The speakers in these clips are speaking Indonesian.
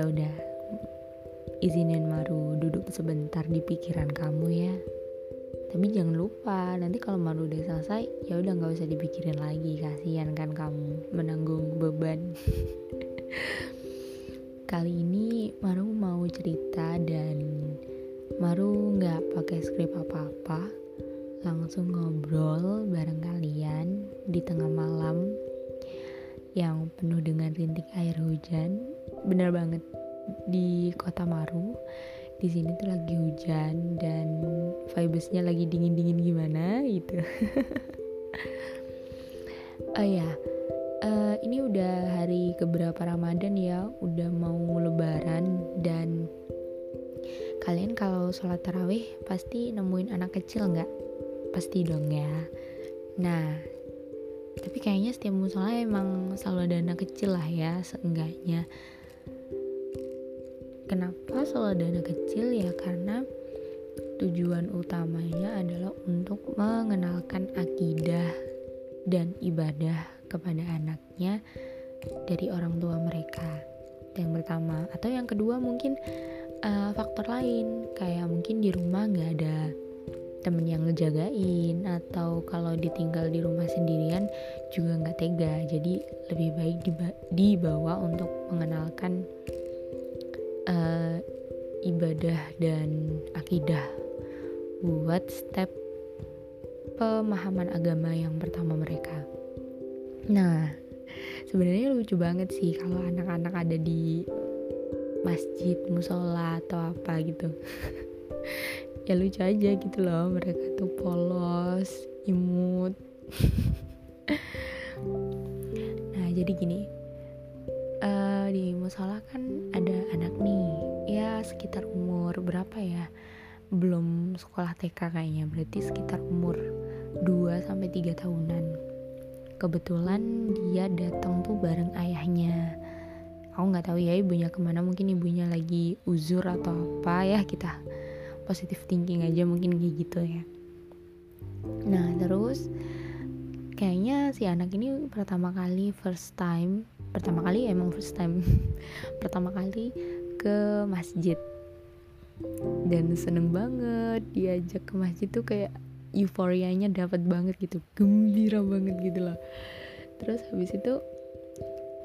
ya udah. Izinin Maru duduk sebentar di pikiran kamu ya. Tapi jangan lupa nanti kalau Maru udah selesai ya udah nggak usah dipikirin lagi. Kasihan kan kamu menanggung beban. Kali ini Maru mau cerita dan Maru nggak pakai skrip apa-apa. Langsung ngobrol bareng kalian di tengah malam yang penuh dengan rintik air hujan. Bener banget di kota Maru. Di sini tuh lagi hujan dan vibesnya lagi dingin dingin gimana gitu. Oh ya uh, ini udah hari keberapa Ramadan ya? Udah mau lebaran dan kalian kalau sholat tarawih pasti nemuin anak kecil nggak? Pasti dong ya. Nah tapi kayaknya setiap musola emang selalu ada anak kecil lah ya seenggaknya Kenapa selalu ada anak kecil ya? Karena tujuan utamanya adalah untuk mengenalkan akidah dan ibadah kepada anaknya dari orang tua mereka. Yang pertama. Atau yang kedua mungkin uh, faktor lain. Kayak mungkin di rumah nggak ada temen yang ngejagain atau kalau ditinggal di rumah sendirian juga nggak tega. Jadi lebih baik dibawa untuk mengenalkan uh, ibadah dan akidah buat step pemahaman agama yang pertama mereka. Nah, sebenarnya lucu banget sih kalau anak-anak ada di masjid, musola atau apa gitu. ya lucu aja gitu loh, mereka tuh polos, imut. nah, jadi gini, uh, di musola kan ada anak nih. Ya sekitar umur berapa ya? Belum sekolah TK kayaknya. Berarti sekitar umur 2 sampai 3 tahunan. Kebetulan dia datang tuh bareng ayahnya. Aku nggak tahu ya ibunya ke mana. Mungkin ibunya lagi uzur atau apa ya. Kita positif thinking aja mungkin kayak gitu ya. Nah terus kayaknya si anak ini pertama kali first time pertama kali emang first time. Pertama kali ke masjid. Dan seneng banget diajak ke masjid tuh kayak euforianya dapat banget gitu. Gembira banget gitu loh. Terus habis itu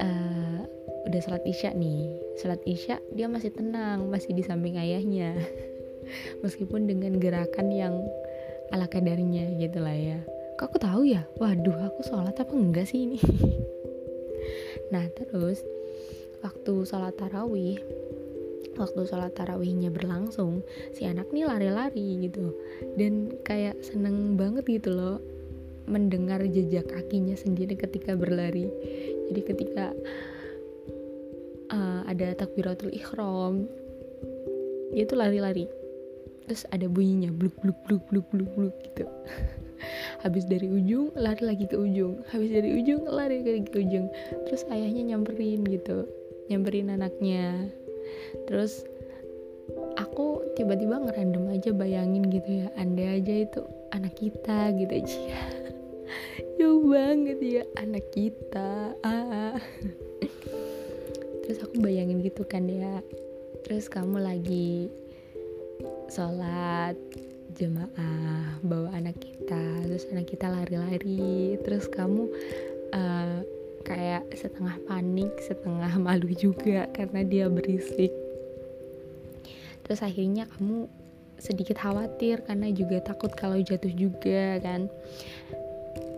uh, udah sholat isya nih. Sholat isya dia masih tenang masih di samping ayahnya. Meskipun dengan gerakan yang ala kadarnya gitu lah ya. Kok aku tahu ya? Waduh aku sholat apa enggak sih ini nah terus waktu sholat tarawih waktu sholat tarawihnya berlangsung si anak nih lari-lari gitu. Dan kayak seneng banget gitu loh mendengar jejak kakinya sendiri ketika berlari. Jadi ketika uh, ada takbiratul ikhram dia tuh lari-lari terus ada bunyinya bluk bluk bluk bluk bluk bluk gitu. Habis dari ujung lari lagi ke ujung. Habis dari ujung lari lagi ke ujung. Terus ayahnya nyamperin gitu nyamperin anaknya. Terus aku tiba-tiba ngerandom aja bayangin gitu ya anda aja itu anak kita gitu aja jauh banget ya anak kita. Ah. terus aku bayangin gitu kan ya. Terus kamu lagi sholat jemaah bawa anak kita terus anak kita lari-lari. Terus kamu uh, kayak setengah panik setengah malu juga karena dia berisik. Terus akhirnya kamu sedikit khawatir karena juga takut kalau jatuh juga kan.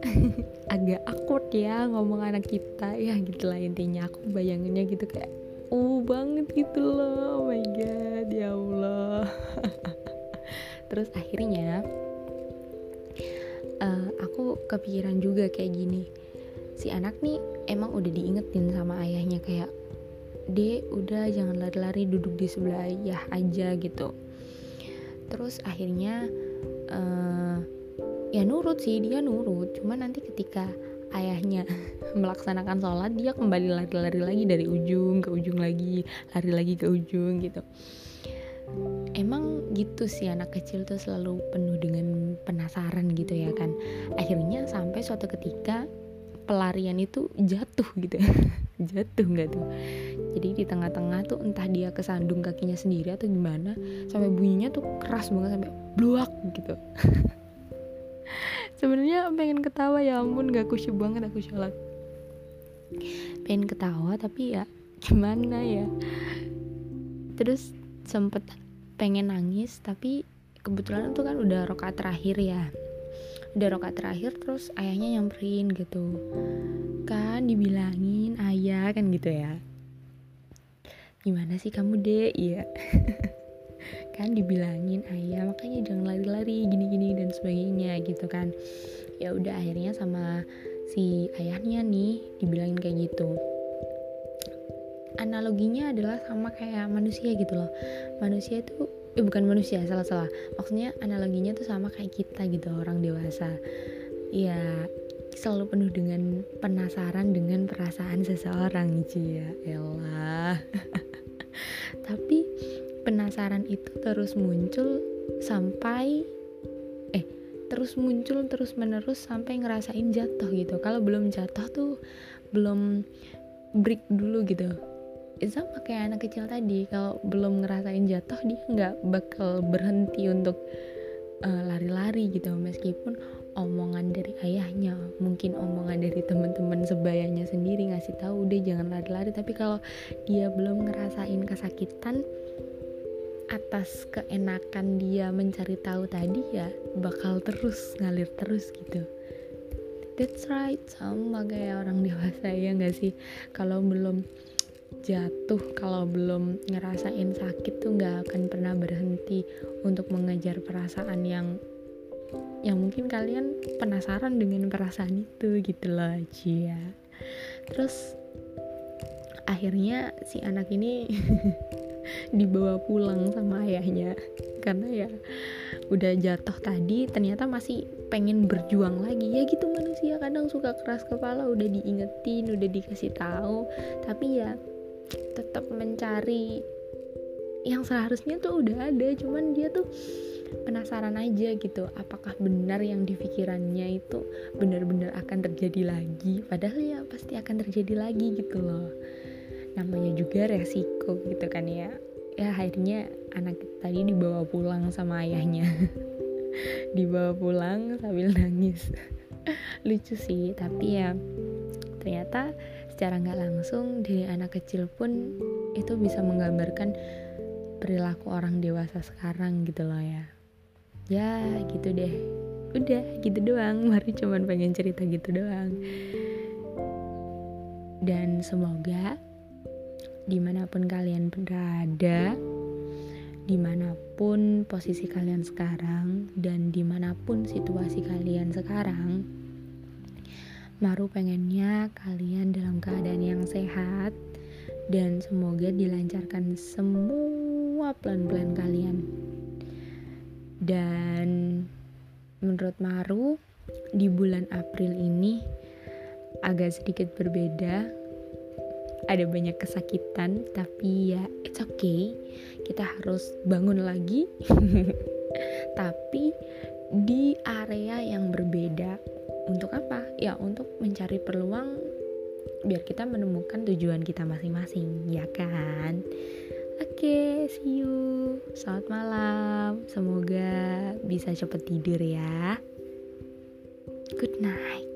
Agak akut ya ngomong anak kita. Ya gitulah intinya. Aku bayanginnya gitu kayak uh banget gitu loh. Oh my god ya Allah. Terus akhirnya uh, aku kepikiran juga kayak gini. Si anak nih emang udah diingetin sama ayahnya kayak dek udah jangan lari-lari duduk di sebelah ayah aja gitu. Terus akhirnya uh, ya nurut sih dia nurut. Cuma nanti ketika ayahnya melaksanakan sholat dia kembali lari-lari lagi dari ujung ke ujung lagi lari lagi ke ujung gitu. Emang gitu sih anak kecil tuh selalu penuh dengan penasaran gitu ya kan. Akhirnya sampai suatu ketika pelarian itu jatuh gitu jatuh nggak tuh? Jadi di tengah-tengah tuh entah dia kesandung kakinya sendiri atau gimana sampai bunyinya tuh keras banget sampai bluak gitu sebenarnya pengen ketawa ya ampun gak kusyuk banget aku sholat. Pengen ketawa tapi ya gimana ya? Terus sempet pengen nangis tapi kebetulan tuh kan udah rokat terakhir ya. Udah rokat terakhir terus ayahnya nyamperin gitu. Kan dibilangin ayah kan gitu ya. Gimana sih kamu deh iya kan dibilangin ayah makanya jangan lari-lari gini-gini dan sebagainya gitu kan. Ya udah akhirnya sama si ayahnya nih dibilangin kayak gitu. Analoginya adalah sama kayak manusia gitu loh. Manusia itu eh bukan manusia salah salah maksudnya analoginya tuh sama kayak kita gitu orang dewasa. Ya selalu penuh dengan penasaran dengan perasaan seseorang sih ya elah. Tapi penasaran itu terus muncul sampai eh terus muncul terus menerus sampai ngerasain jatuh gitu. Kalau belum jatuh tuh belum break dulu gitu. Sama kayak anak kecil tadi kalau belum ngerasain jatuh dia nggak bakal berhenti untuk uh, lari-lari gitu. Meskipun omongan dari ayahnya mungkin omongan dari teman-teman sebayanya sendiri ngasih tahu udah jangan lari-lari. Tapi kalau dia belum ngerasain kesakitan atas keenakan dia mencari tahu tadi ya bakal terus ngalir terus gitu. That's right sama kayak orang dewasa ya nggak sih? Kalau belum jatuh kalau belum ngerasain sakit tuh nggak akan pernah berhenti untuk mengejar perasaan yang yang mungkin kalian penasaran dengan perasaan itu gitu loh Cia. Terus akhirnya si anak ini dibawa pulang sama ayahnya. Karena ya udah jatuh tadi ternyata masih pengen berjuang lagi. Ya gitu manusia kadang suka keras kepala udah diingetin udah dikasih tahu. Tapi ya tetap mencari yang seharusnya tuh udah ada cuman dia tuh penasaran aja gitu apakah benar yang di pikirannya itu benar-benar akan terjadi lagi? Padahal ya pasti akan terjadi lagi gitu loh namanya juga resiko gitu kan ya. Ya akhirnya anak tadi dibawa pulang sama ayahnya. Dibawa pulang sambil nangis. Lucu sih tapi ya ternyata secara nggak langsung dari anak kecil pun itu bisa menggambarkan perilaku orang dewasa sekarang gitu loh ya. Ya gitu deh. Udah gitu doang. Baru cuman pengen cerita gitu doang. Dan semoga di mana pun kalian berada di mana pun posisi kalian sekarang dan di mana pun situasi kalian sekarang Maru pengennya kalian dalam keadaan yang sehat dan semoga dilancarkan semua plan-plan kalian. Dan menurut Maru di bulan April ini agak sedikit berbeda ada banyak kesakitan tapi ya it's okay kita harus bangun lagi tapi di area yang berbeda untuk apa ya untuk mencari peluang biar kita menemukan tujuan kita masing-masing ya kan Oke, see you. Selamat malam. Semoga bisa cepet tidur ya. Good night.